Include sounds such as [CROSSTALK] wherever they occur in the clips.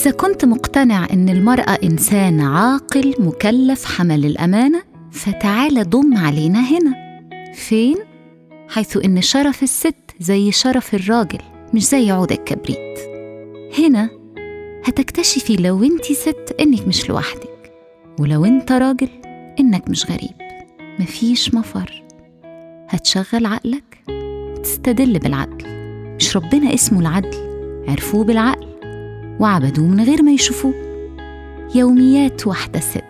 إذا كنت مقتنع إن المرأة إنسان عاقل مكلف حمل الأمانة فتعال ضم علينا هنا. فين؟ حيث إن شرف الست زي شرف الراجل مش زي عود الكبريت. هنا هتكتشفي لو أنت ست إنك مش لوحدك ولو أنت راجل إنك مش غريب. مفيش مفر. هتشغل عقلك وتستدل بالعدل. مش ربنا اسمه العدل عرفوه بالعقل. وعبدوه من غير ما يشوفوه. يوميات واحدة ست.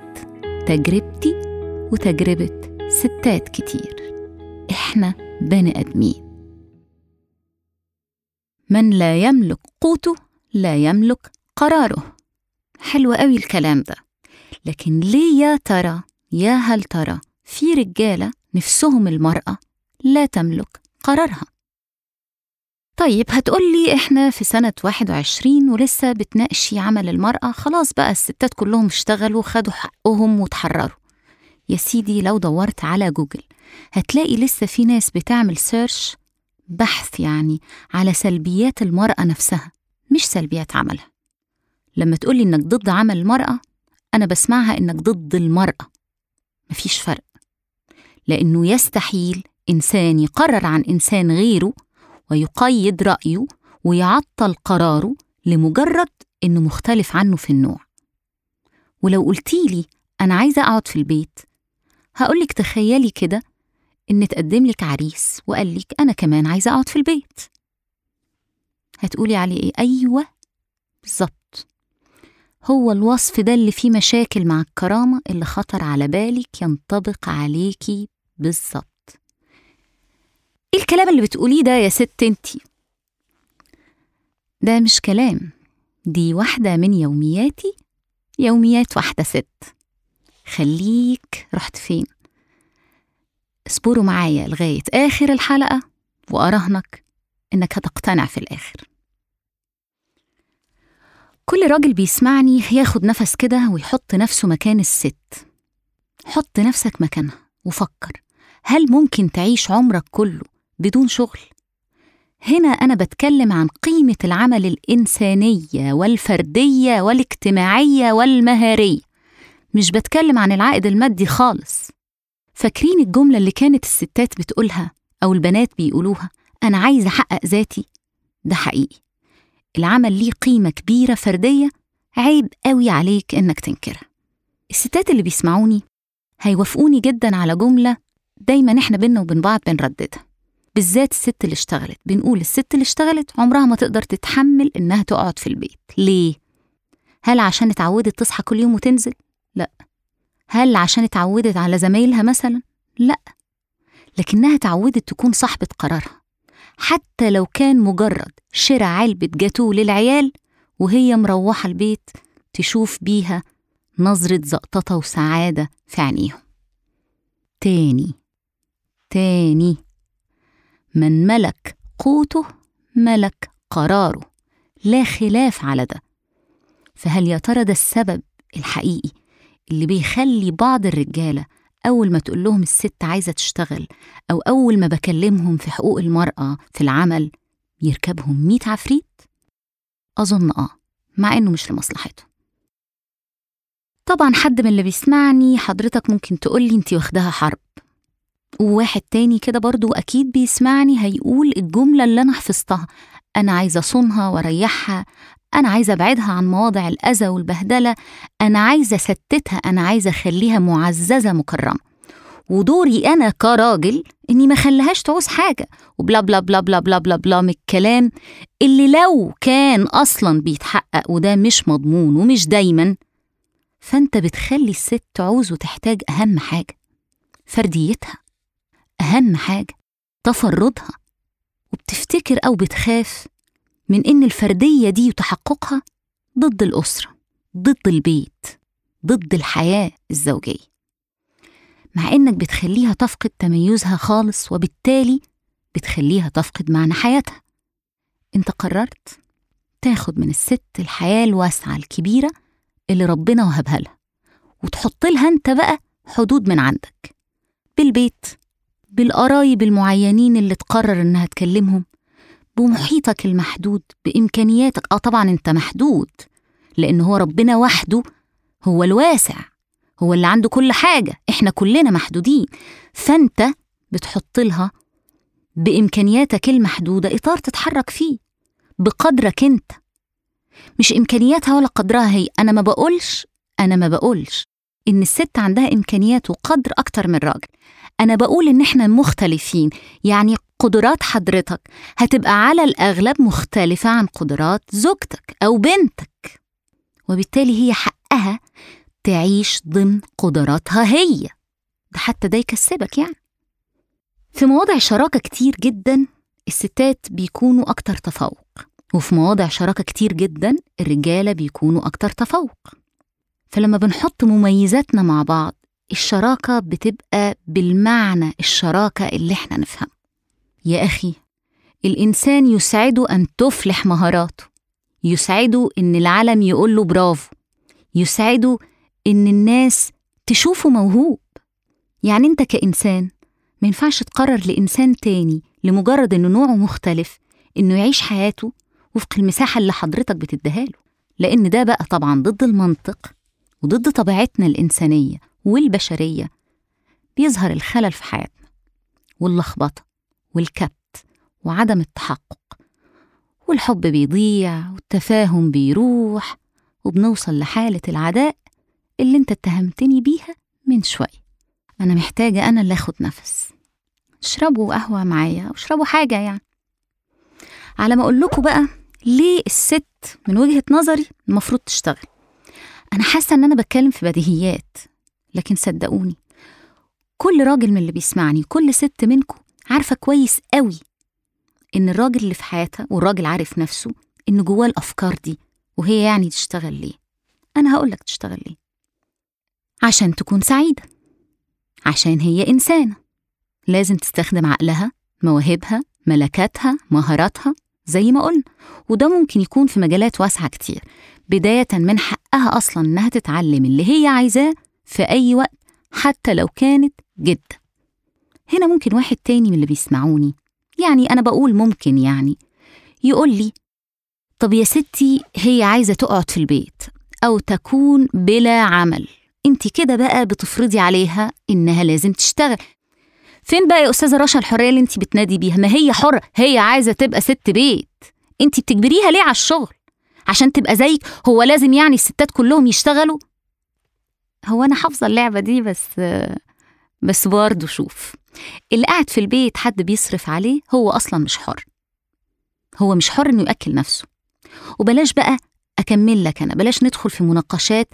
تجربتي وتجربة ستات كتير. إحنا بني آدمين. من لا يملك قوته لا يملك قراره. حلو قوي الكلام ده. لكن ليه يا ترى يا هل ترى في رجالة نفسهم المرأة لا تملك قرارها؟ طيب هتقولي إحنا في سنة 21 ولسه بتناقشي عمل المرأة خلاص بقى الستات كلهم اشتغلوا خدوا حقهم وتحرروا يا سيدي لو دورت على جوجل هتلاقي لسه في ناس بتعمل search بحث يعني على سلبيات المرأة نفسها مش سلبيات عملها. لما تقولي إنك ضد عمل المرأة أنا بسمعها إنك ضد المرأة. مفيش فرق. لأنه يستحيل إنسان يقرر عن إنسان غيره ويقيد رأيه ويعطل قراره لمجرد إنه مختلف عنه في النوع. ولو قلتيلي أنا عايزة أقعد في البيت هقولك تخيلي كده إن تقدم لك عريس وقال لك أنا كمان عايزة أقعد في البيت. هتقولي عليه إيه؟ أيوة بالظبط. هو الوصف ده اللي فيه مشاكل مع الكرامة اللي خطر على بالك ينطبق عليكي بالظبط. إيه الكلام اللي بتقوليه ده يا ست أنتي؟ ده مش كلام. دي واحدة من يومياتي يوميات واحدة ست. خليك رحت فين؟ اصبروا معايا لغاية آخر الحلقة وأراهنك إنك هتقتنع في الآخر. كل راجل بيسمعني ياخد نفس كده ويحط نفسه مكان الست. حط نفسك مكانها وفكر هل ممكن تعيش عمرك كله بدون شغل. هنا أنا بتكلم عن قيمة العمل الإنسانية والفردية والاجتماعية والمهارية مش بتكلم عن العائد المادي خالص. فاكرين الجملة اللي كانت الستات بتقولها أو البنات بيقولوها؟ أنا عايزه أحقق ذاتي. ده حقيقي. العمل ليه قيمة كبيرة فردية عيب قوي عليك إنك تنكرها. الستات اللي بيسمعوني هيوافقوني جدا على جملة دايما إحنا بينا وبين بعض بنرددها. بالذات الست اللي اشتغلت. بنقول الست اللي اشتغلت عمرها ما تقدر تتحمل إنها تقعد في البيت. ليه؟ هل عشان اتعودت تصحى كل يوم وتنزل؟ لا. هل عشان اتعودت على زمايلها مثلا؟ لا. لكنها اتعودت تكون صاحبة قرارها. حتى لو كان مجرد شراء علبة جاتوه للعيال وهي مروحة البيت تشوف بيها نظرة زقططة وسعادة في عينيهم. تاني. تاني. من ملك قوته ملك قراره. لا خلاف على ده. فهل يا ترى ده السبب الحقيقي اللي بيخلي بعض الرجالة أول ما تقول لهم الست عايزة تشتغل أو أول ما بكلمهم في حقوق المرأة في العمل يركبهم ميت عفريت؟ أظن آه مع إنه مش لمصلحته. طبعا حد من اللي بيسمعني حضرتك ممكن تقولي أنتي واخداها حرب. وواحد تاني كده برضو أكيد بيسمعني هيقول الجملة اللي أنا حفظتها. أنا عايزة أصونها وأريحها. أنا عايزة أبعدها عن مواضع الأذى والبهدلة. أنا عايزة أستتها أنا عايزة أخليها معززة مكرمة. ودوري أنا كراجل إني ما خليهاش تعوز حاجة. وبلا بلا بلا بلا بلا بلا بلا من الكلام اللي لو كان أصلا بيتحقق وده مش مضمون ومش دايما فأنت بتخلي الست تعوز وتحتاج أهم حاجة فرديتها. أهم حاجة تفردها وبتفتكر أو بتخاف من إن الفردية دي وتحققها ضد الأسرة ضد البيت ضد الحياة الزوجية. مع إنك بتخليها تفقد تميزها خالص وبالتالي بتخليها تفقد معنى حياتها. أنت قررت تاخد من الست الحياة الواسعة الكبيرة اللي ربنا وهبها لها وتحط لها أنت بقى حدود من عندك بالبيت بالقرايب المعينين اللي تقرر إنها تكلمهم بمحيطك المحدود بإمكانياتك. آه طبعا أنت محدود لأن هو ربنا وحده هو الواسع هو اللي عنده كل حاجة. إحنا كلنا محدودين. فأنت بتحط لها بإمكانياتك المحدودة إطار تتحرك فيه بقدرك أنت. مش إمكانياتها ولا قدرها هي. أنا ما بقولش أنا ما بقولش إن الست عندها إمكانيات وقدر أكتر من الراجل أنا بقول إن إحنا مختلفين يعني قدرات حضرتك هتبقى على الأغلب مختلفة عن قدرات زوجتك أو بنتك وبالتالي هي حقها تعيش ضمن قدراتها هي. ده حتى ده يكسبك يعني. في مواضع شراكة كتير جدا الستات بيكونوا أكتر تفوق وفي مواضع شراكة كتير جدا الرجالة بيكونوا أكتر تفوق. فلما بنحط مميزاتنا مع بعض الشراكة بتبقى بالمعنى الشراكة اللي إحنا نفهمه. يا أخي الإنسان يسعده أن تفلح مهاراته. يسعده إن العالم يقول له برافو. يسعده إن الناس تشوفه موهوب. يعني أنت كإنسان ما ينفعش تقرر لإنسان تاني لمجرد إنه نوعه مختلف إنه يعيش حياته وفق المساحة اللي حضرتك بتديها له. لأن ده بقى طبعا ضد المنطق وضد طبيعتنا الإنسانية. والبشرية. بيظهر الخلل في حياتنا واللخبطة والكبت وعدم التحقق والحب بيضيع والتفاهم بيروح وبنوصل لحالة العداء اللي انت اتهمتني بيها من شوية. أنا محتاجة أنا اللي أخد نفس. اشربوا قهوة معايا أو اشربوا حاجة يعني. على ما أقول لكم بقى ليه الست من وجهة نظري المفروض تشتغل؟ أنا حاسة إن أنا بتكلم في بديهيات. لكن صدقوني كل راجل من اللي بيسمعني كل ست منكم عارفة كويس قوي إن الراجل اللي في حياتها والراجل عارف نفسه إن جواه الأفكار دي وهي يعني تشتغل ليه؟ أنا هقولك تشتغل ليه. عشان تكون سعيدة. عشان هي إنسانة. لازم تستخدم عقلها مواهبها ملكاتها مهاراتها زي ما قلنا وده ممكن يكون في مجالات واسعة كتير بداية من حقها أصلا إنها تتعلم اللي هي عايزاه في أي وقت حتى لو كانت جدة هنا ممكن واحد تاني من اللي بيسمعوني يعني أنا بقول ممكن يعني يقول لي طب يا ستي هي عايزة تقعد في البيت أو تكون بلا عمل انت كده بقى بتفرضي عليها إنها لازم تشتغل. فين بقى يا أستاذة رشا الحرية اللي انت بتنادي بيها؟ ما هي حرة هي عايزة تبقى ست بيت. انت بتجبريها ليه على الشغل؟ عشان تبقى زيك هو لازم يعني الستات كلهم يشتغلوا؟ هو أنا حافظة اللعبة دي بس بس برضه شوف. اللي قاعد في البيت حد بيصرف عليه هو أصلا مش حر. هو مش حر إنه يأكل نفسه. وبلاش بقى أكمل لك أنا بلاش ندخل في مناقشات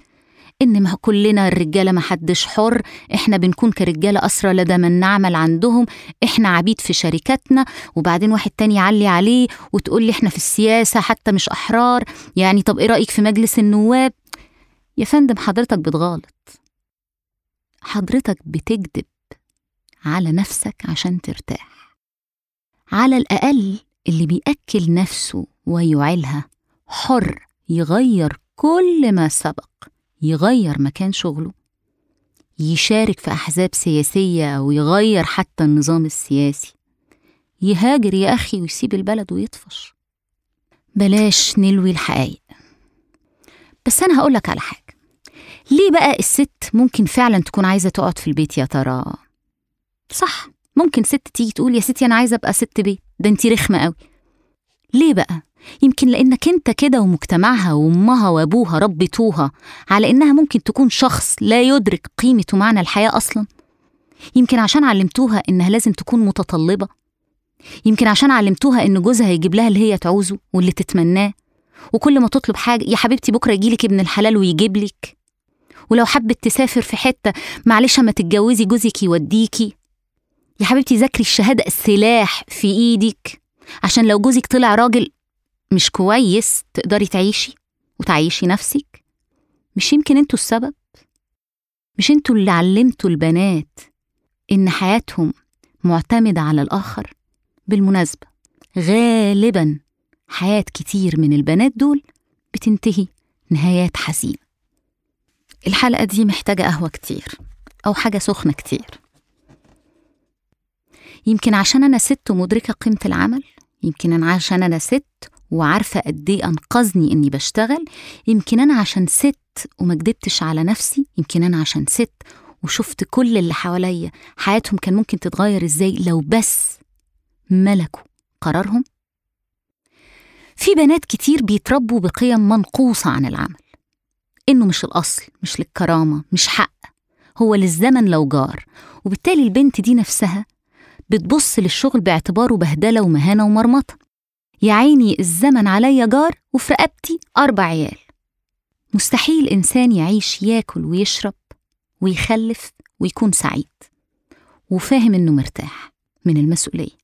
إن ما كلنا الرجالة ما حدش حر إحنا بنكون كرجالة أسرى لدى من نعمل عندهم إحنا عبيد في شركاتنا وبعدين واحد تاني يعلي عليه وتقول لي إحنا في السياسة حتى مش أحرار. يعني طب إيه رأيك في مجلس النواب؟ يا فندم حضرتك بتغلط. حضرتك بتكذب على نفسك عشان ترتاح. على الأقل اللي بيأكل نفسه ويعيلها حر يغير كل ما سبق يغير مكان شغله يشارك في أحزاب سياسية أو يغير حتى النظام السياسي. يهاجر يا أخي ويسيب البلد ويطفش. بلاش نلوي الحقايق بس أنا هقولك على حاجة. ليه بقى الست ممكن فعلا تكون عايزة تقعد في البيت يا ترى؟ صح ممكن ست تيجي تقول يا ستي أنا عايزة أبقى ست بيت ده انتي رخمة قوي ليه بقى؟ يمكن لأنك أنت كده ومجتمعها وأمها وأبوها ربيتوها على إنها ممكن تكون شخص لا يدرك قيمة ومعنى الحياة أصلا. يمكن عشان علمتوها إنها لازم تكون متطلبة. يمكن عشان علمتوها إن جوزها يجيب لها اللي هي تعوزه واللي تتمناه. وكل ما تطلب حاجة يا حبيبتي بكرة يجيلك ابن الحلال ويجيب لك. ولو حبت تسافر في حتة معلش ما تتجوزي جوزك يوديكي. يا حبيبتي ذاكري الشهادة السلاح في إيدك عشان لو جوزك طلع راجل مش كويس تقدري تعيشي وتعيشي نفسك. مش يمكن أنتوا السبب مش أنتوا اللي علمتوا البنات إن حياتهم معتمدة على الآخر. بالمناسبة غالبا حياة كتير من البنات دول بتنتهي نهايات حزينة. الحلقة دي محتاجة قهوة كتير أو حاجة سخنة كتير. يمكن عشان أنا ست ومدركة قيمة العمل يمكن أنا عشان أنا ست وعارفة قد إيه أنقذني إني بشتغل يمكن أنا عشان ست وما كدبتش على نفسي يمكن أنا عشان ست وشفت كل اللي حواليا حياتهم كان ممكن تتغير إزاي لو بس ملكوا قرارهم. في بنات كتير بيتربوا بقيم منقوصة عن العمل. إنه مش الأصل مش للكرامة مش حق. هو للزمن لو جار. وبالتالي البنت دي نفسها بتبص للشغل باعتباره بهدلة ومهانة ومرمطة. يا عيني الزمن عليا جار وفي رقبتي أربع عيال. مستحيل إنسان يعيش ياكل ويشرب ويخلف ويكون سعيد. وفاهم إنه مرتاح من المسؤولية.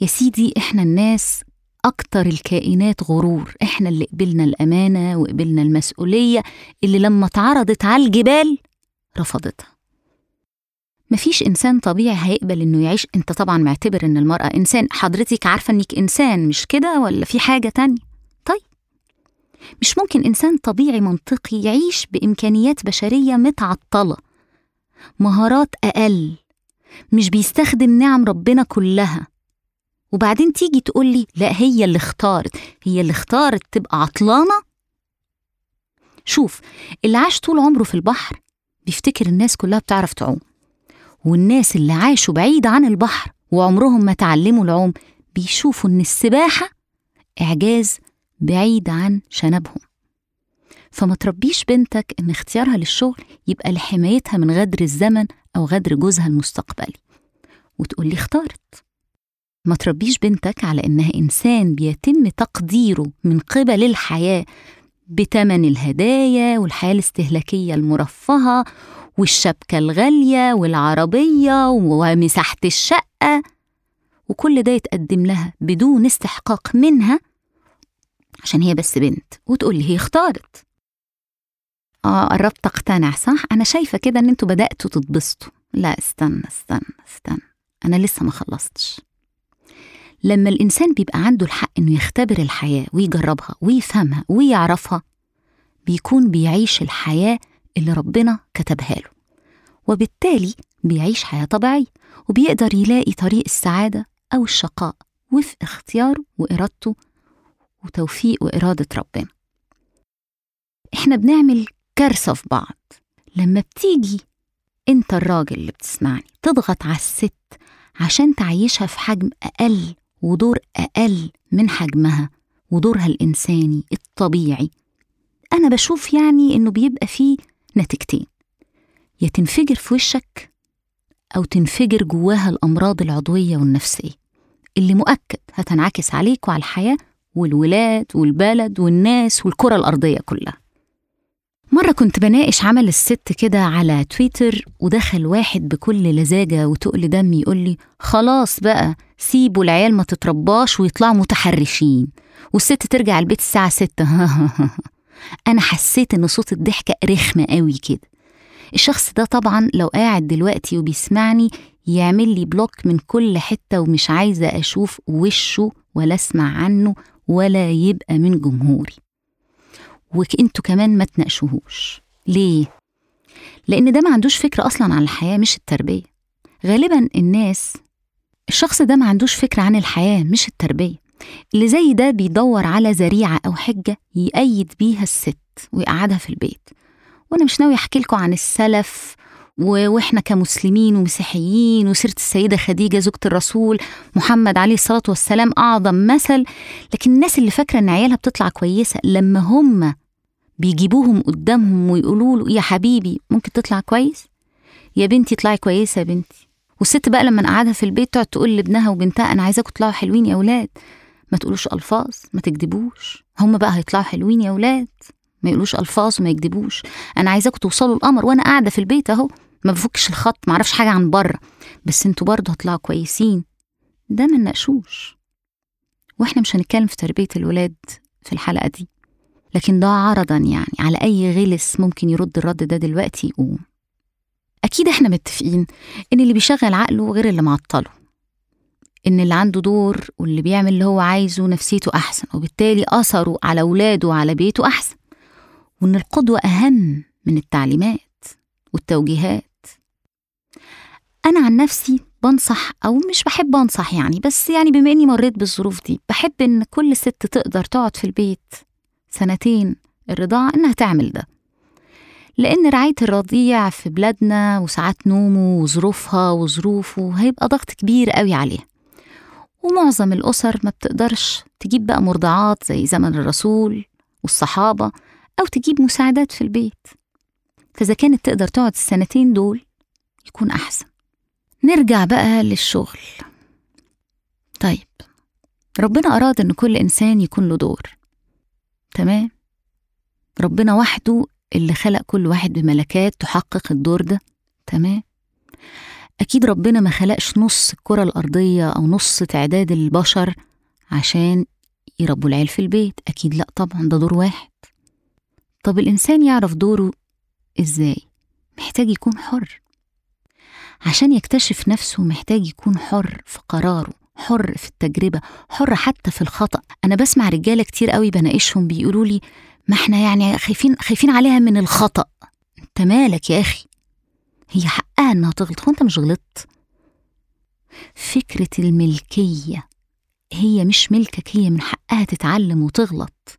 يا سيدي إحنا الناس أكتر الكائنات غرور. إحنا اللي قبلنا الأمانة وقبلنا المسؤولية اللي لما اتعرضت على الجبال رفضتها. مفيش إنسان طبيعي هيقبل إنه يعيش. أنت طبعا معتبر إن المرأة إنسان. حضرتك عارفة إنك إنسان مش كده ولا في حاجة تانية؟ طيب. مش ممكن إنسان طبيعي منطقي يعيش بإمكانيات بشرية متعطلة. مهارات أقل. مش بيستخدم نعم ربنا كلها. وبعدين تيجي تقولي لا هي اللي اختارت. هي اللي اختارت تبقى عطلانة؟ شوف اللي عاش طول عمره في البحر بيفتكر الناس كلها بتعرف تعوم. والناس اللي عاشوا بعيد عن البحر وعمرهم ما تعلموا العوم بيشوفوا إن السباحة إعجاز بعيد عن شنبهم. فما تربيش بنتك إن اختيارها للشغل يبقى لحمايتها من غدر الزمن أو غدر جوزها المستقبلي. وتقولي اختارت. ما تربيش بنتك على إنها إنسان بيتم تقديره من قبل الحياة بتمن الهدايا والحياة الاستهلاكية المرفهة والشبكة الغالية والعربية ومساحة الشقة. وكل ده يتقدم لها بدون استحقاق منها عشان هي بس بنت. وتقول لي هي اختارت. آه قربت أقتنع صح؟ أنا شايفة كده إن أنتوا بدأتوا تتبسطوا. لا استنى استنى استنى. أنا لسه ما خلصتش. لما الإنسان بيبقى عنده الحق إنه يختبر الحياة ويجربها ويفهمها ويعرفها بيكون بيعيش الحياة اللي ربنا كتبها له. وبالتالي بيعيش حياة طبيعية وبيقدر يلاقي طريق السعادة أو الشقاء وفق اختياره وإرادته وتوفيق وإرادة ربنا. إحنا بنعمل كارثة في بعض. لما بتيجي أنت الراجل اللي بتسمعني تضغط على الست عشان تعيشها في حجم أقل ودور أقل من حجمها ودورها الإنساني الطبيعي. أنا بشوف يعني إنه بيبقى فيه نتيجتين يا تنفجر في وشك أو تنفجر جواها الأمراض العضوية والنفسية. اللي مؤكد هتنعكس عليك وعلى الحياة والولاد والبلد والناس والكرة الأرضية كلها. مرة كنت بناقش عمل الست كده على تويتر ودخل واحد بكل لزاجة وتقل دم يقول لي خلاص بقى سيبوا العيال ما تترباش ويطلعوا متحرشين والست ترجع البيت الساعة ستة. [LAUGHS] أنا حسيت إن صوت الضحكة رخمة قوي كده. الشخص ده طبعا لو قاعد دلوقتي وبيسمعني يعمل لي بلوك من كل حتة ومش عايزة أشوف وشه ولا أسمع عنه ولا يبقى من جمهوري. وانتوا كمان ما تناقشوهوش. ليه؟ لأن ده ما عندوش فكرة أصلا عن الحياة مش التربية. غالبا الناس الشخص ده ما عندوش فكرة عن الحياة مش التربية. اللي زي ده بيدور على ذريعة أو حجة يأيد بيها الست ويقعدها في البيت. وأنا مش ناوي أحكي لكم عن السلف وإحنا كمسلمين ومسيحيين وسيرة السيدة خديجة زوجة الرسول محمد عليه الصلاة والسلام أعظم مثل. لكن الناس اللي فاكرة إن عيالها بتطلع كويسة لما هم بيجيبوهم قدامهم ويقولوا له يا حبيبي ممكن تطلع كويس؟ يا بنتي اطلعي كويسة يا بنتي. والست بقى لما نقعدها في البيت تقعد تقول لابنها وبنتها أنا عايزاكم تطلعوا حلوين يا أولاد. ما تقولوش ألفاظ ما تكذبوش. هم بقى هيطلعوا حلوين يا أولاد. ما يقولوش ألفاظ وما يكذبوش. أنا عايزاكم توصلوا القمر وأنا قاعدة في البيت أهو. ما بفكش الخط ما أعرفش حاجة عن بره بس أنتوا برضه هتطلعوا كويسين. ده ما نناقشوش. وإحنا مش هنتكلم في تربية الولاد في الحلقة دي. لكن ده عرضا يعني على أي غلس ممكن يرد الرد ده دلوقتي يقوم أكيد إحنا متفقين إن اللي بيشغل عقله غير اللي معطله. إن اللي عنده دور واللي بيعمل اللي هو عايزه نفسيته أحسن وبالتالي أثره على اولاده وعلى بيته أحسن. وإن القدوة أهم من التعليمات والتوجيهات. أنا عن نفسي بنصح أو مش بحب أنصح يعني بس يعني بما إني مريت بالظروف دي بحب إن كل ست تقدر تقعد في البيت سنتين الرضاعة إنها تعمل ده. لأن رعاية الرضيع في بلادنا وساعات نومه وظروفها وظروفه هيبقى ضغط كبير قوي عليها ومعظم الأسر ما بتقدرش تجيب بقى مرضعات زي زمن الرسول والصحابة أو تجيب مساعدات في البيت. فإذا كانت تقدر تقعد السنتين دول يكون أحسن. نرجع بقى للشغل. طيب ربنا أراد إن كل إنسان يكون له دور. تمام؟ ربنا وحده اللي خلق كل واحد بملكات تحقق الدور ده. تمام؟ أكيد ربنا ما خلقش نص الكرة الأرضية أو نص تعداد البشر عشان يربوا العيال في البيت. أكيد لأ طبعا ده دور واحد. طب الإنسان يعرف دوره إزاي؟ محتاج يكون حر. عشان يكتشف نفسه محتاج يكون حر في قراره حر في التجربة حر حتى في الخطأ. أنا بسمع رجالة كتير قوي بناقشهم بيقولوا لي ما إحنا يعني خايفين خايفين عليها من الخطأ. أنت مالك يا أخي؟ هي حقها إنها تغلط. هو أنت مش غلطت؟ فكرة الملكية هي مش ملكك هي من حقها تتعلم وتغلط.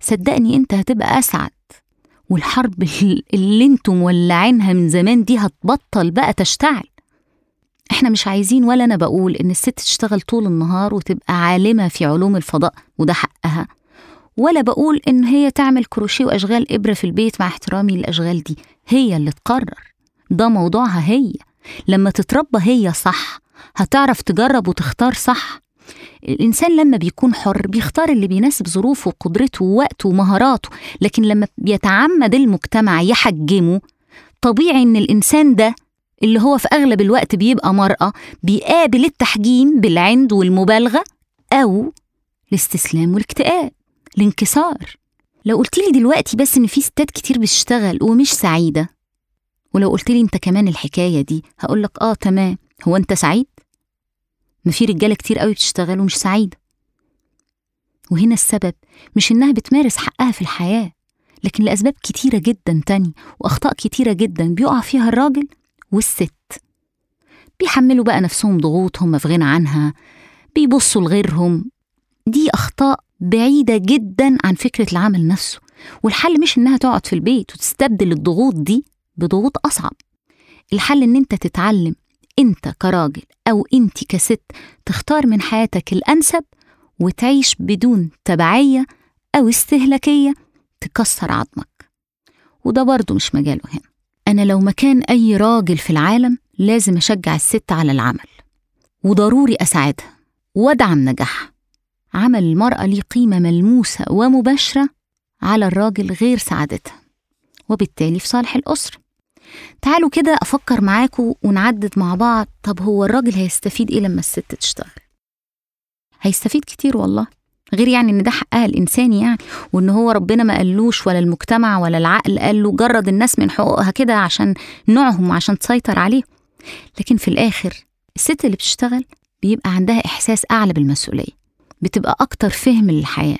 صدقني أنت هتبقى أسعد. والحرب اللي أنتم مولعينها من زمان دي هتبطل بقى تشتعل. إحنا مش عايزين ولا أنا بقول ان الست تشتغل طول النهار وتبقى عالمة في علوم الفضاء وده حقها. ولا بقول ان هي تعمل كروشيه واشغال ابرة في البيت مع احترامي للأشغال دي. هي اللي تقرر. ده موضوعها هي. لما تتربى هي صح هتعرف تجرب وتختار صح. الإنسان لما بيكون حر بيختار اللي بيناسب ظروفه وقدرته ووقته ومهاراته لكن لما بيتعمد المجتمع يحجمه طبيعي إن الإنسان ده اللي هو في أغلب الوقت بيبقى مرأة بيقابل التحجيم بالعند والمبالغة أو الاستسلام والاكتئاب الانكسار لو قلت لي دلوقتي بس إن في ستات كتير بتشتغل ومش سعيدة ولو قلت لي أنت كمان الحكاية دي هقول لك آه تمام هو أنت سعيد؟ ما في رجالة كتير قوي بتشتغل ومش سعيدة. وهنا السبب مش إنها بتمارس حقها في الحياة لكن لأسباب كتيرة جدا تانية وأخطاء كتيرة جدا بيقع فيها الراجل والست. بيحملوا بقى نفسهم ضغوط هم في غنى عنها بيبصوا لغيرهم. دي أخطاء بعيدة جدا عن فكرة العمل نفسه والحل مش إنها تقعد في البيت وتستبدل الضغوط دي بضغوط أصعب. الحل إن أنت تتعلم أنت كراجل أو أنت كست تختار من حياتك الأنسب وتعيش بدون تبعية أو استهلاكية تكسر عظمك. وده برضه مش مجاله هنا. أنا لو مكان أي راجل في العالم لازم أشجع الست على العمل. وضروري أساعدها وأدعم نجاحها. عمل المرأة ليه قيمة ملموسة ومباشرة على الراجل غير سعادتها. وبالتالي في صالح الأسرة. تعالوا كده أفكر معاكم ونعدد مع بعض طب هو الراجل هيستفيد إيه لما الست تشتغل؟ هيستفيد كتير والله غير يعني إن ده حقها الانساني يعني وإن هو ربنا ما قالوش ولا المجتمع ولا العقل قال له جرد الناس من حقوقها كده عشان نوعهم عشان تسيطر عليه لكن في الآخر الست اللي بتشتغل بيبقى عندها إحساس أعلى بالمسؤولية بتبقى أكتر فهم للحياة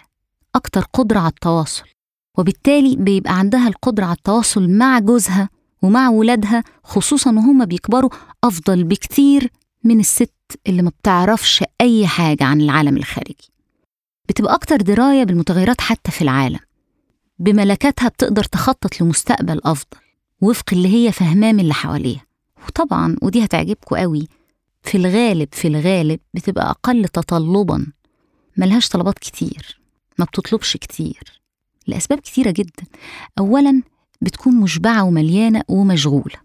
أكتر قدرة على التواصل وبالتالي بيبقى عندها القدرة على التواصل مع جوزها ومع ولادها خصوصا وهم بيكبروا أفضل بكتير من الست اللي ما بتعرفش أي حاجة عن العالم الخارجي. بتبقى أكتر دراية بالمتغيرات حتى في العالم. بملكاتها بتقدر تخطط لمستقبل أفضل وفق اللي هي فهماه من اللي حواليها. وطبعا ودي هتعجبكوا قوي في الغالب في الغالب بتبقى أقل تطلبا. ملهاش طلبات كتير ما بتطلبش كتير لأسباب كتيرة جدا. أولا بتكون مشبعة ومليانة ومشغولة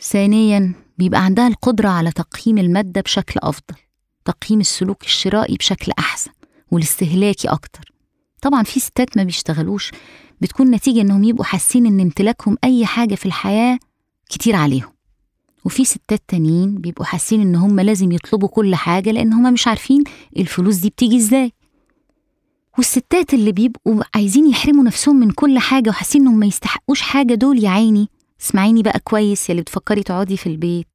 ثانيا بيبقى عندها القدرة على تقييم المادة بشكل أفضل تقييم السلوك الشرائي بشكل أحسن والاستهلاكي أكتر. طبعا في ستات ما بيشتغلوش بتكون نتيجة إنهم يبقوا حاسين إن امتلاكهم أي حاجة في الحياة كتير عليهم. وفي ستات تانيين بيبقوا حاسين إن هم لازم يطلبوا كل حاجة لأن هم مش عارفين الفلوس دي بتيجي إزاي. والستات اللي بيبقوا عايزين يحرموا نفسهم من كل حاجة وحاسين إنهم ما يستحقوش حاجة دول يا عيني. اسمعيني بقى كويس يا اللي بتفكري تقعدي في البيت.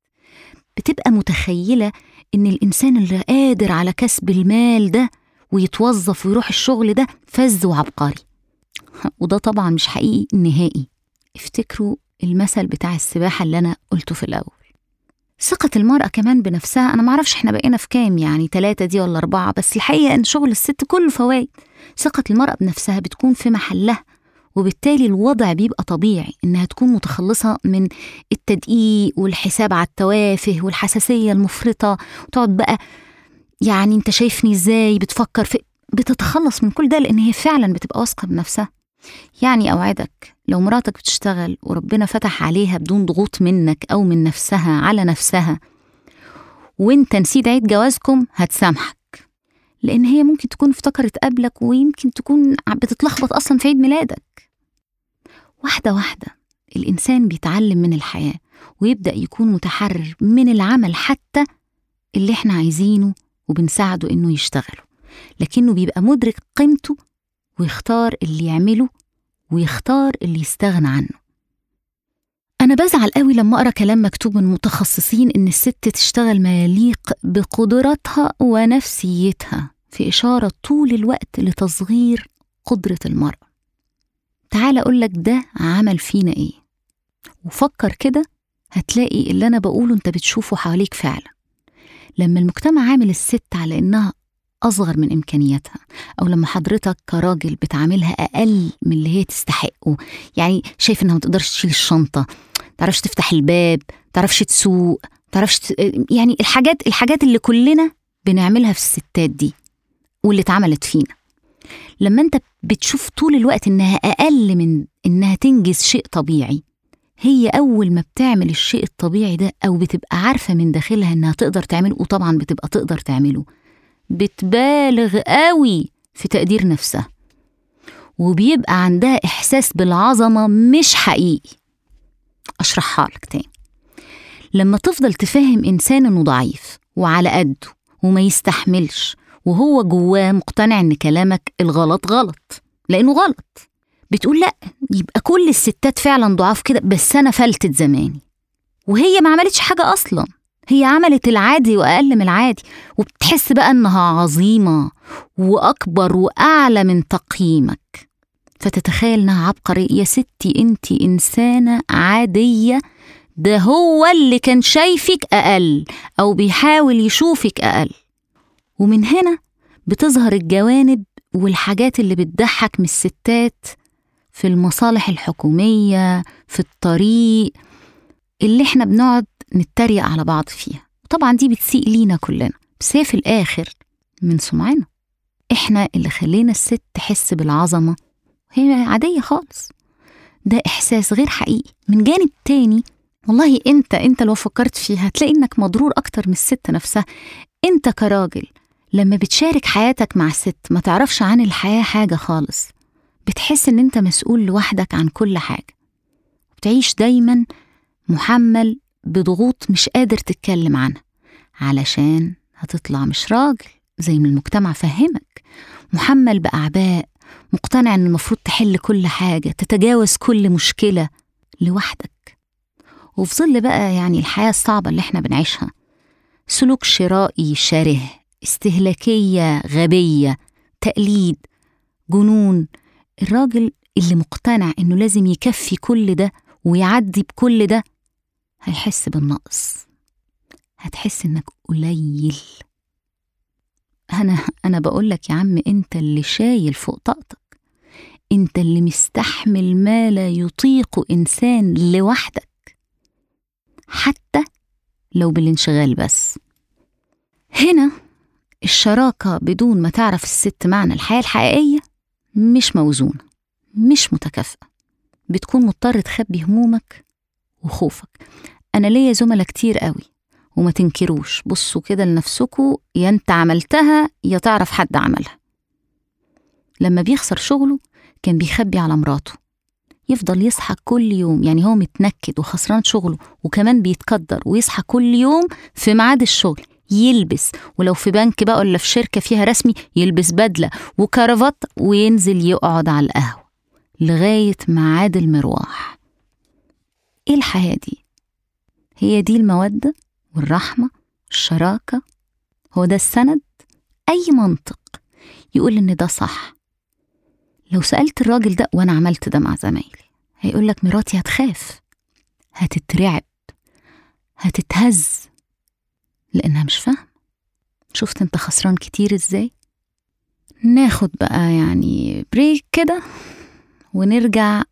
بتبقى متخيلة إن الإنسان اللي قادر على كسب المال ده ويتوظف ويروح الشغل ده فذ وعبقري. وده طبعا مش حقيقي نهائي. افتكروا المثل بتاع السباحة اللي أنا قلته في الأول. ثقة المرأة كمان بنفسها. أنا معرفش إحنا بقينا في كام يعني تلاتة دي ولا أربعة بس الحقيقة إن شغل الست كله فوائد. ثقة المرأة بنفسها بتكون في محلها وبالتالي الوضع بيبقى طبيعي إنها تكون متخلصة من التدقيق والحساب على التوافه والحساسية المفرطة. وتقعد بقى يعني أنت شايفني إزاي؟ بتفكر في بتتخلص من كل ده لأن هي فعلا بتبقى واثقة بنفسها. يعني أوعدك لو مراتك بتشتغل وربنا فتح عليها بدون ضغوط منك أو من نفسها على نفسها وإنت نسيت عيد جوازكم هتسامحك. لأن هي ممكن تكون افتكرت قبلك ويمكن تكون بتتلخبط أصلا في عيد ميلادك. واحدة واحدة الإنسان بيتعلم من الحياة ويبدأ يكون متحرر من العمل حتى اللي إحنا عايزينه وبنساعده إنه يشتغله. لكنه بيبقى مدرك قيمته ويختار اللي يعمله ويختار اللي يستغنى عنه. أنا بزعل قوي لما أقرأ كلام مكتوب من متخصصين إن الست تشتغل ما يليق بقدراتها ونفسيتها في إشارة طول الوقت لتصغير قدرة المرأة. تعال أقول لك ده عمل فينا إيه. وفكر كده هتلاقي اللي أنا بقوله أنت بتشوفه حواليك فعلا. لما المجتمع عامل الست على إنها أصغر من إمكانياتها أو لما حضرتك كراجل بتعاملها أقل من اللي هي تستحقه. يعني شايف إنها ما تقدرش تشيل الشنطة تعرفش تفتح الباب تعرفش تسوق تعرفش ت... يعني الحاجات الحاجات اللي كلنا بنعملها في الستات دي واللي اتعملت فينا. لما أنت بتشوف طول الوقت إنها أقل من إنها تنجز شيء طبيعي هي أول ما بتعمل الشيء الطبيعي ده أو بتبقى عارفة من داخلها إنها تقدر تعمله وطبعا بتبقى تقدر تعمله بتبالغ قوي في تقدير نفسها وبيبقى عندها إحساس بالعظمة مش حقيقي. أشرحها لك تاني. لما تفضل تفهم إنسان إنه ضعيف وعلى قده وما يستحملش وهو جواه مقتنع إن كلامك الغلط غلط لأنه غلط بتقول لأ يبقى كل الستات فعلا ضعاف كده بس أنا فلتت زماني. وهي ما عملتش حاجة أصلاً. هي عملت العادي وأقل من العادي وبتحس بقى إنها عظيمة وأكبر وأعلى من تقييمك. فتتخيل إنها عبقرية. يا ستي أنت إنسانة عادية ده هو اللي كان شايفك أقل أو بيحاول يشوفك أقل. ومن هنا بتظهر الجوانب والحاجات اللي بتضحك من الستات في المصالح الحكومية في الطريق اللي إحنا بنقعد نتريق على بعض فيها. طبعا دي بتسيء لينا كلنا بس هي في الآخر من سمعنا. إحنا اللي خلينا الست تحس بالعظمة. هي عادية خالص. ده إحساس غير حقيقي. من جانب تاني والله أنت أنت لو فكرت فيها هتلاقي إنك مضرور أكتر من الست نفسها. أنت كراجل لما بتشارك حياتك مع الست ما تعرفش عن الحياة حاجة خالص. بتحس إن أنت مسؤول لوحدك عن كل حاجة. بتعيش دايما محمل بضغوط مش قادر تتكلم عنها علشان هتطلع مش راجل زي ما المجتمع فهمك. محمل بأعباء مقتنع إن المفروض تحل كل حاجة تتجاوز كل مشكلة لوحدك. وفي ظل بقى يعني الحياة الصعبة اللي إحنا بنعيشها سلوك شرائي شره استهلاكية غبية تقليد جنون الراجل اللي مقتنع إنه لازم يكفي كل ده ويعدي بكل ده هيحس بالنقص. هتحس إنك قليل. أنا أنا بقول لك يا عم أنت اللي شايل فوق طاقتك. أنت اللي مستحمل ما لا يطيق إنسان لوحدك. حتى لو بالانشغال بس. هنا الشراكة بدون ما تعرف الست معنى الحياة الحقيقية مش موزونة مش متكافئة. بتكون مضطر تخبي همومك وخوفك. أنا ليا زملاء كتير قوي وما تنكروش بصوا كده لنفسكوا يا أنت عملتها يا تعرف حد عملها. لما بيخسر شغله كان بيخبي على مراته. يفضل يصحى كل يوم يعني هو متنكد وخسران شغله وكمان بيتقدر ويصحى كل يوم في ميعاد الشغل يلبس ولو في بنك بقى ولا في شركة فيها رسمي يلبس بدلة وكرافات وينزل يقعد على القهوة لغاية ميعاد المروح. إيه الحياة دي؟ هي دي المودة والرحمة والشراكة. هو ده السند؟ أي منطق يقول إن ده صح. لو سألت الراجل ده وأنا عملت ده مع زمايلي هيقول لك مراتي هتخاف هتترعب هتتهز لأنها مش فاهمة. شفت أنت خسران كتير إزاي؟ ناخد بقى يعني بريك كده ونرجع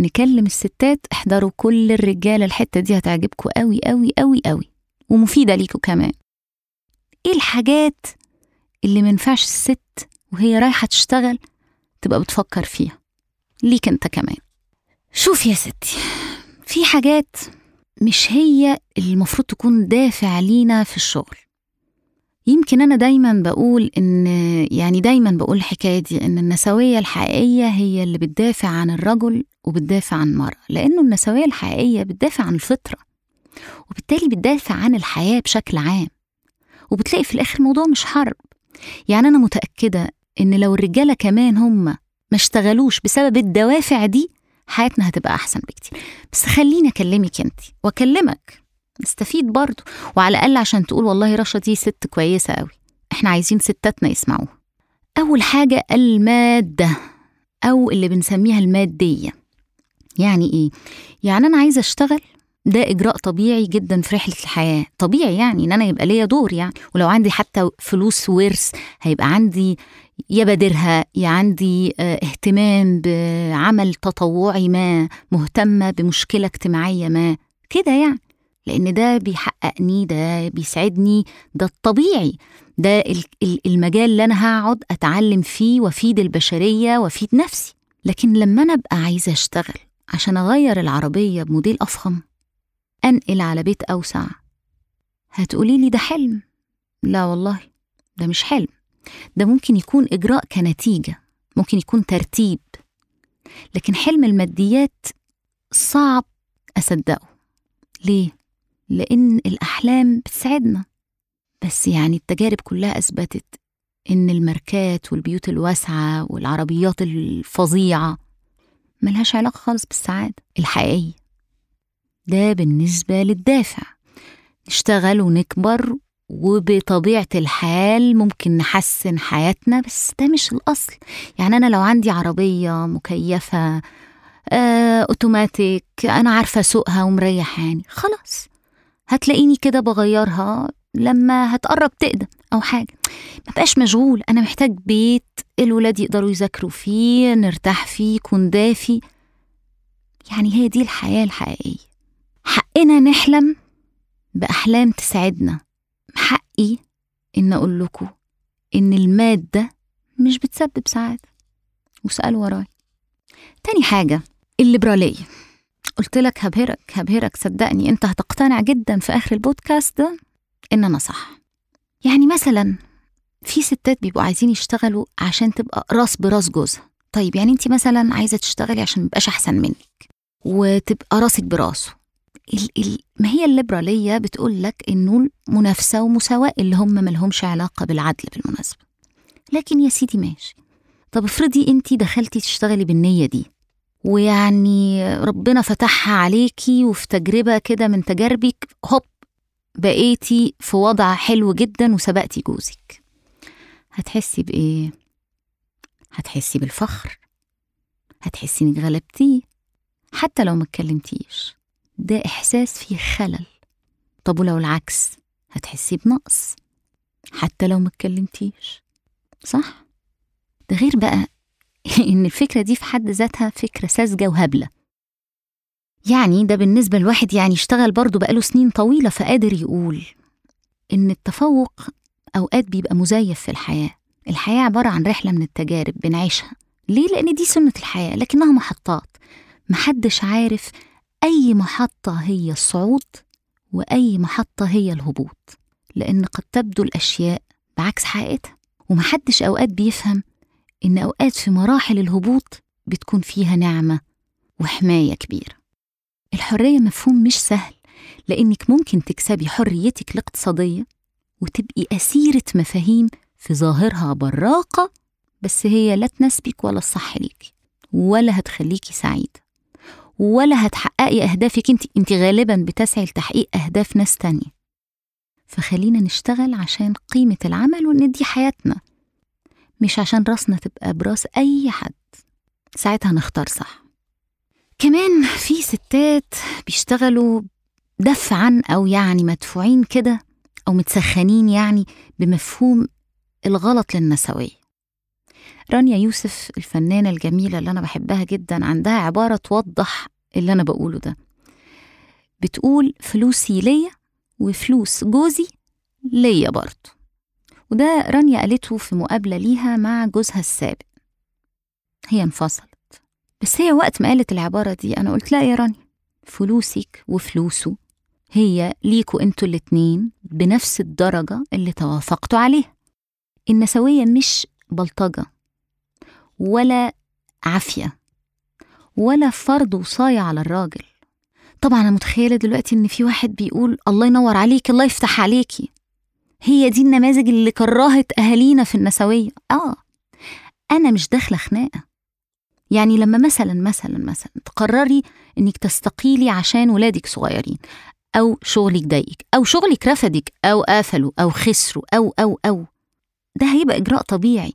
نكلم الستات احضروا كل الرجالة الحتة دي هتعجبكم قوي قوي قوي قوي ومفيدة ليكوا كمان. إيه الحاجات اللي منفعش الست وهي رايحة تشتغل تبقى بتفكر فيها؟ ليك أنت كمان. شوف يا ستي في حاجات مش هي اللي المفروض تكون دافع لينا في الشغل. يمكن أنا دايما بقول إن يعني دايما بقول الحكاية دي إن النسوية الحقيقية هي اللي بتدافع عن الرجل وبتدافع عن المرأة لأنه النسوية الحقيقية بتدافع عن الفطرة وبالتالي بتدافع عن الحياة بشكل عام. وبتلاقي في الآخر الموضوع مش حرب. يعني أنا متأكدة إن لو الرجالة كمان هم ما اشتغلوش بسبب الدوافع دي حياتنا هتبقى أحسن بكتير. بس خليني أكلمك أنت وأكلمك نستفيد برضه وعلى الأقل عشان تقول والله رشا دي ست كويسة قوي إحنا عايزين ستاتنا يسمعوها. أول حاجة المادة أو اللي بنسميها المادية. يعني إيه؟ يعني أنا عايزة أشتغل ده إجراء طبيعي جدا في رحلة الحياة. طبيعي يعني إن أنا يبقى ليا دور يعني. ولو عندي حتى فلوس ورث هيبقى عندي يا بادرها يا عندي اهتمام بعمل تطوعي ما مهتمة بمشكلة اجتماعية ما. كده يعني. لأن ده بيحققني ده بيسعدني ده الطبيعي. ده المجال اللي أنا هقعد أتعلم فيه وأفيد البشرية وأفيد نفسي. لكن لما أنا أبقى عايزة أشتغل عشان أغير العربية بموديل أفخم أنقل على بيت أوسع هتقولي لي ده حلم؟ لا والله ده مش حلم. ده ممكن يكون إجراء كنتيجة ممكن يكون ترتيب. لكن حلم الماديات صعب أصدقه. ليه؟ لأن الأحلام بتسعدنا بس يعني التجارب كلها أثبتت إن الماركات والبيوت الواسعة والعربيات الفظيعة ملهاش علاقة خالص بالسعادة الحقيقية. ده بالنسبة للدافع. نشتغل ونكبر وبطبيعة الحال ممكن نحسن حياتنا بس ده مش الأصل. يعني أنا لو عندي عربية مكيفة آه، أوتوماتيك أنا عارفة أسوقها ومريحاني خلاص. هتلاقيني كده بغيرها لما هتقرب تقدم أو حاجة. ما بقاش مشغول أنا محتاج بيت الولاد يقدروا يذاكروا فيه نرتاح فيه يكون دافي. يعني هي دي الحياة الحقيقية. حقنا نحلم بأحلام تسعدنا حقي إن أقول لكم إن المادة مش بتسبب سعادة. وسألوا وراي. تاني حاجة الليبرالية. قلت لك هبهرك هبهرك صدقني أنت هتقتنع جدا في آخر البودكاست ده إن أنا صح. يعني مثلا في ستات بيبقوا عايزين يشتغلوا عشان تبقى راس براس جوزها. طيب يعني أنت مثلا عايزة تشتغلي عشان ميبقاش أحسن منك وتبقى راسك براسه. ال ال ما هي الليبرالية بتقول لك إنه المنافسة ومساواة اللي هم ملهمش علاقة بالعدل بالمناسبة. لكن يا سيدي ماشي. طب افرضي أنت دخلتي تشتغلي بالنية دي. ويعني ربنا فتحها عليكي وفي تجربة كده من تجاربك هوب بقيتي في وضع حلو جدا وسبقتي جوزك. هتحسي بإيه؟ هتحسي بالفخر. هتحسي إنك غلبتيه. حتى لو ما اتكلمتيش. ده إحساس فيه خلل. طب ولو العكس؟ هتحسي بنقص. حتى لو ما اتكلمتيش. صح؟ ده غير بقى [LAUGHS] إن الفكرة دي في حد ذاتها فكرة ساذجة وهبلة. يعني ده بالنسبة لواحد يعني اشتغل برضه بقاله سنين طويلة فقادر يقول إن التفوق أوقات بيبقى مزيف في الحياة. الحياة عبارة عن رحلة من التجارب بنعيشها. ليه؟ لأن دي سنة الحياة لكنها محطات. محدش عارف أي محطة هي الصعود وأي محطة هي الهبوط. لأن قد تبدو الأشياء بعكس حقيقتها. ومحدش أوقات بيفهم إن أوقات في مراحل الهبوط بتكون فيها نعمة وحماية كبيرة. الحرية مفهوم مش سهل لأنك ممكن تكسبي حريتك الاقتصادية وتبقي أسيرة مفاهيم في ظاهرها براقة بس هي لا تناسبك ولا الصح ليكي ولا هتخليكي سعيدة ولا هتحققي أهدافك أنت. أنت غالبا بتسعي لتحقيق أهداف ناس تانية. فخلينا نشتغل عشان قيمة العمل وندي حياتنا. مش عشان راسنا تبقى براس أي حد. ساعتها نختار صح. كمان في ستات بيشتغلوا دفعا أو يعني مدفوعين كده أو متسخنين يعني بمفهوم الغلط للنسوية. رانيا يوسف الفنانة الجميلة اللي أنا بحبها جدا عندها عبارة توضح اللي أنا بقوله ده. بتقول فلوسي ليا وفلوس جوزي ليا برضه. وده رانيا قالته في مقابلة ليها مع جوزها السابق. هي انفصلت. بس هي وقت ما قالت العبارة دي أنا قلت لا يا رانيا فلوسك وفلوسه هي ليكوا أنتوا الاتنين بنفس الدرجة اللي توافقتوا عليها. النسوية مش بلطجة ولا عافية ولا فرض وصاية على الراجل. طبعا أنا متخيلة دلوقتي إن في واحد بيقول الله ينور عليك الله يفتح عليكي. هي دي النماذج اللي كرهت أهالينا في النسوية. آه أنا مش داخلة خناقة. يعني لما مثلا مثلا مثلا تقرري إنك تستقيلي عشان ولادك صغيرين أو شغلك ضايقك أو شغلك رفدك أو قفلوا أو خسروا أو أو أو ده هيبقى إجراء طبيعي.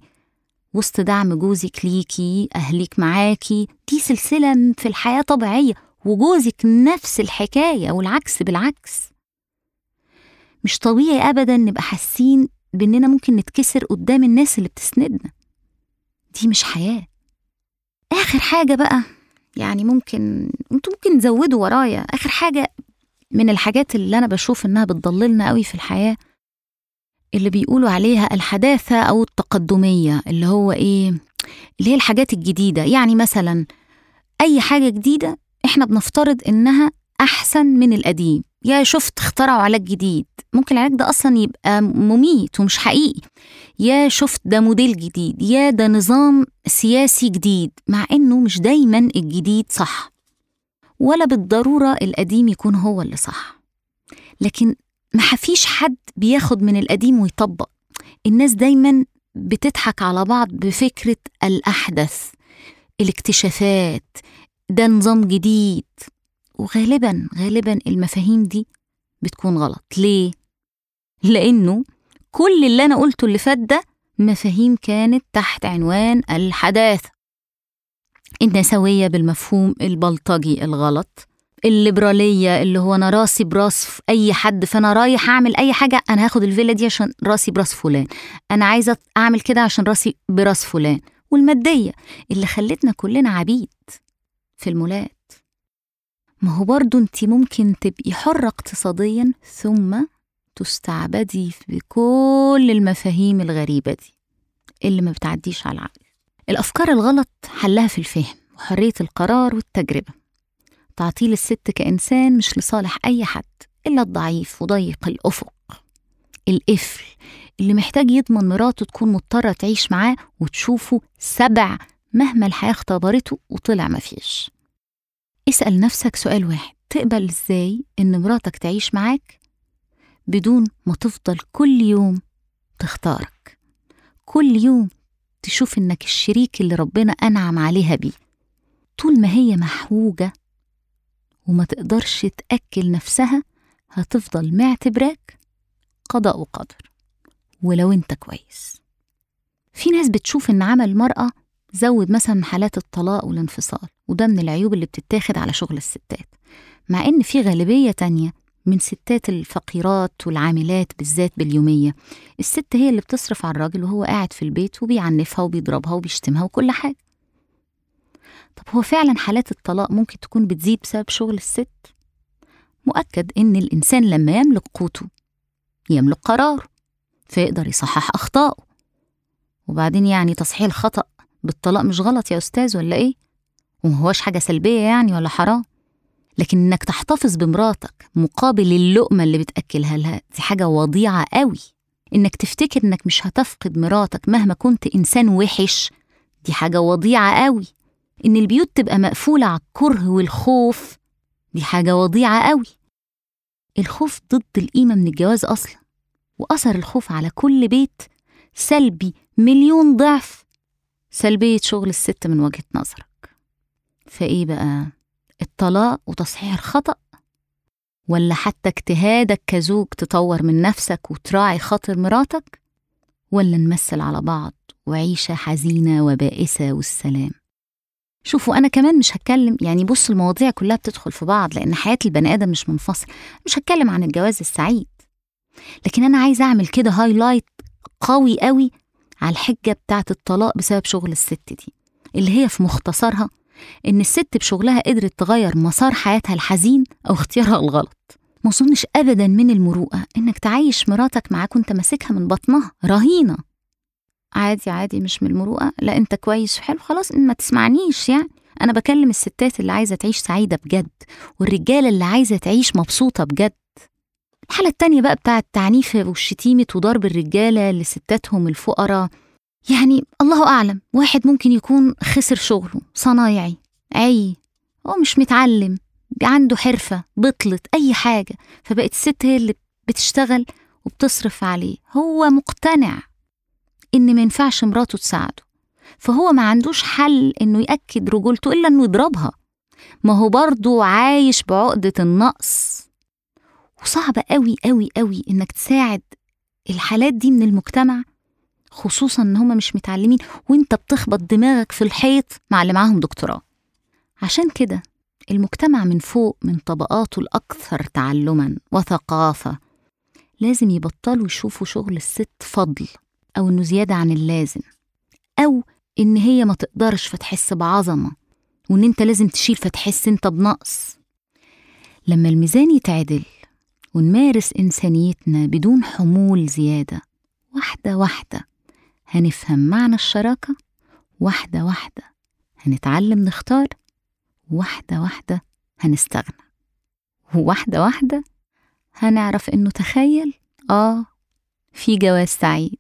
وسط دعم جوزك ليكي أهلك معاكي دي سلسلة في الحياة طبيعية وجوزك نفس الحكاية والعكس بالعكس. مش طبيعي أبدا نبقى حاسين بإننا ممكن نتكسر قدام الناس اللي بتسندنا. دي مش حياة. آخر حاجة بقى يعني ممكن أنتوا ممكن تزودوا ورايا. آخر حاجة من الحاجات اللي أنا بشوف إنها بتضللنا قوي في الحياة اللي بيقولوا عليها الحداثة أو التقدمية اللي هو إيه اللي هي الحاجات الجديدة. يعني مثلا أي حاجة جديدة إحنا بنفترض إنها أحسن من القديم. يا شفت اخترعوا علاج جديد. ممكن العلاج ده أصلا يبقى مميت ومش حقيقي. يا شفت ده موديل جديد. يا ده نظام سياسي جديد. مع إنه مش دايما الجديد صح. ولا بالضرورة القديم يكون هو اللي صح. لكن ما فيش حد بياخد من القديم ويطبق. الناس دايما بتضحك على بعض بفكرة الأحدث الاكتشافات ده نظام جديد. وغالبا غالبا المفاهيم دي بتكون غلط. ليه؟ لأنه كل اللي أنا قلته اللي فات ده مفاهيم كانت تحت عنوان الحداثة. النسوية بالمفهوم البلطجي الغلط الليبرالية اللي هو أنا راسي براس أي حد فأنا رايح أعمل أي حاجة أنا هاخد الفيلا دي عشان راسي براس فلان. أنا عايزة أعمل كده عشان راسي براس فلان. والمادية اللي خلتنا كلنا عبيد في المولات. ما هو برضو انت ممكن تبقي حرة اقتصاديا ثم تستعبدي بكل المفاهيم الغريبة دي اللي ما بتعديش على العقل. الأفكار الغلط حلها في الفهم وحرية القرار والتجربة. تعطيل الست كإنسان مش لصالح أي حد إلا الضعيف وضيق الأفق. القفل اللي محتاج يضمن مراته تكون مضطرة تعيش معاه وتشوفه سبع مهما الحياة اختبرته وطلع مفيش اسأل نفسك سؤال واحد. تقبل إزاي إن مراتك تعيش معاك بدون ما تفضل كل يوم تختارك؟ كل يوم تشوف إنك الشريك اللي ربنا أنعم عليها بيه. طول ما هي محوجة وما تقدرش تأكل نفسها هتفضل معتبراك قضاء وقدر ولو أنت كويس. في ناس بتشوف إن عمل المرأة زود مثلا حالات الطلاق والانفصال وده من العيوب اللي بتتاخد على شغل الستات. مع إن في غالبية تانية من ستات الفقيرات والعاملات بالذات باليومية الست هي اللي بتصرف على الراجل وهو قاعد في البيت وبيعنفها وبيضربها وبيشتمها وكل حاجة. طب هو فعلا حالات الطلاق ممكن تكون بتزيد بسبب شغل الست؟ مؤكد إن الإنسان لما يملك قوته يملك قراره فيقدر يصحح أخطائه. وبعدين يعني تصحيح الخطأ بالطلاق مش غلط يا أستاذ ولا إيه؟ ومهوش حاجة سلبية يعني ولا حرام؟ لكن إنك تحتفظ بمراتك مقابل اللقمة اللي بتأكلها لها دي حاجة وضيعة قوي. إنك تفتكر إنك مش هتفقد مراتك مهما كنت إنسان وحش دي حاجة وضيعة قوي. إن البيوت تبقى مقفولة على الكره والخوف دي حاجة وضيعة قوي. الخوف ضد القيمة من الجواز أصلا وأثر الخوف على كل بيت سلبي مليون ضعف. سلبية شغل الست من وجهة نظرك. فإيه بقى؟ الطلاق وتصحيح الخطأ؟ ولا حتى اجتهادك كزوج تطور من نفسك وتراعي خاطر مراتك؟ ولا نمثل على بعض وعيشة حزينة وبائسة والسلام؟ شوفوا أنا كمان مش هتكلم يعني بص المواضيع كلها بتدخل في بعض لأن حياة البني آدم مش منفصل. مش هتكلم عن الجواز السعيد. لكن أنا عايزه أعمل كده هايلايت قوي قوي على الحجة بتاعه الطلاق بسبب شغل الست دي اللي هي في مختصرها إن الست بشغلها قدرت تغير مسار حياتها الحزين أو اختيارها الغلط. ما أظنش ابدا من المروءة إنك تعيش مراتك معاك وأنت ماسكها من بطنها. رهينة. عادي عادي مش من المروءة. لا أنت كويس حلو خلاص ما تسمعنيش يعني. أنا بكلم الستات اللي عايزة تعيش سعيدة بجد والرجالة اللي عايزة تعيش مبسوطة بجد. الحالة التانية بقى بتاعة التعنيف والشتيمة وضرب الرجالة لستاتهم الفقراء. يعني الله أعلم واحد ممكن يكون خسر شغله صنايعي عي هو مش متعلم عنده حرفة بطلت أي حاجة. فبقت الست هي اللي بتشتغل وبتصرف عليه. هو مقتنع إن ما ينفعش مراته تساعده. فهو ما عندوش حل إنه يأكد رجولته إلا إنه يضربها. ما هو برضه عايش بعقدة النقص. وصعب قوي قوي قوي إنك تساعد الحالات دي من المجتمع خصوصا إن هما مش متعلمين وإنت بتخبط دماغك في الحيط مع اللي معاهم دكتوراه. عشان كده المجتمع من فوق من طبقاته الأكثر تعلما وثقافة لازم يبطلوا يشوفوا شغل الست فضل أو إنه زيادة عن اللازم أو إن هي ما تقدرش فتحس بعظمة وإن أنت لازم تشيل فتحس أنت بنقص. لما الميزان يتعدل ونمارس إنسانيتنا بدون حمول زيادة. واحدة واحدة. هنفهم معنى الشراكة؟ واحدة واحدة. هنتعلم نختار؟ واحدة واحدة. هنستغنى. وواحدة واحدة. هنعرف إنه تخيل؟ آه في جواز سعيد.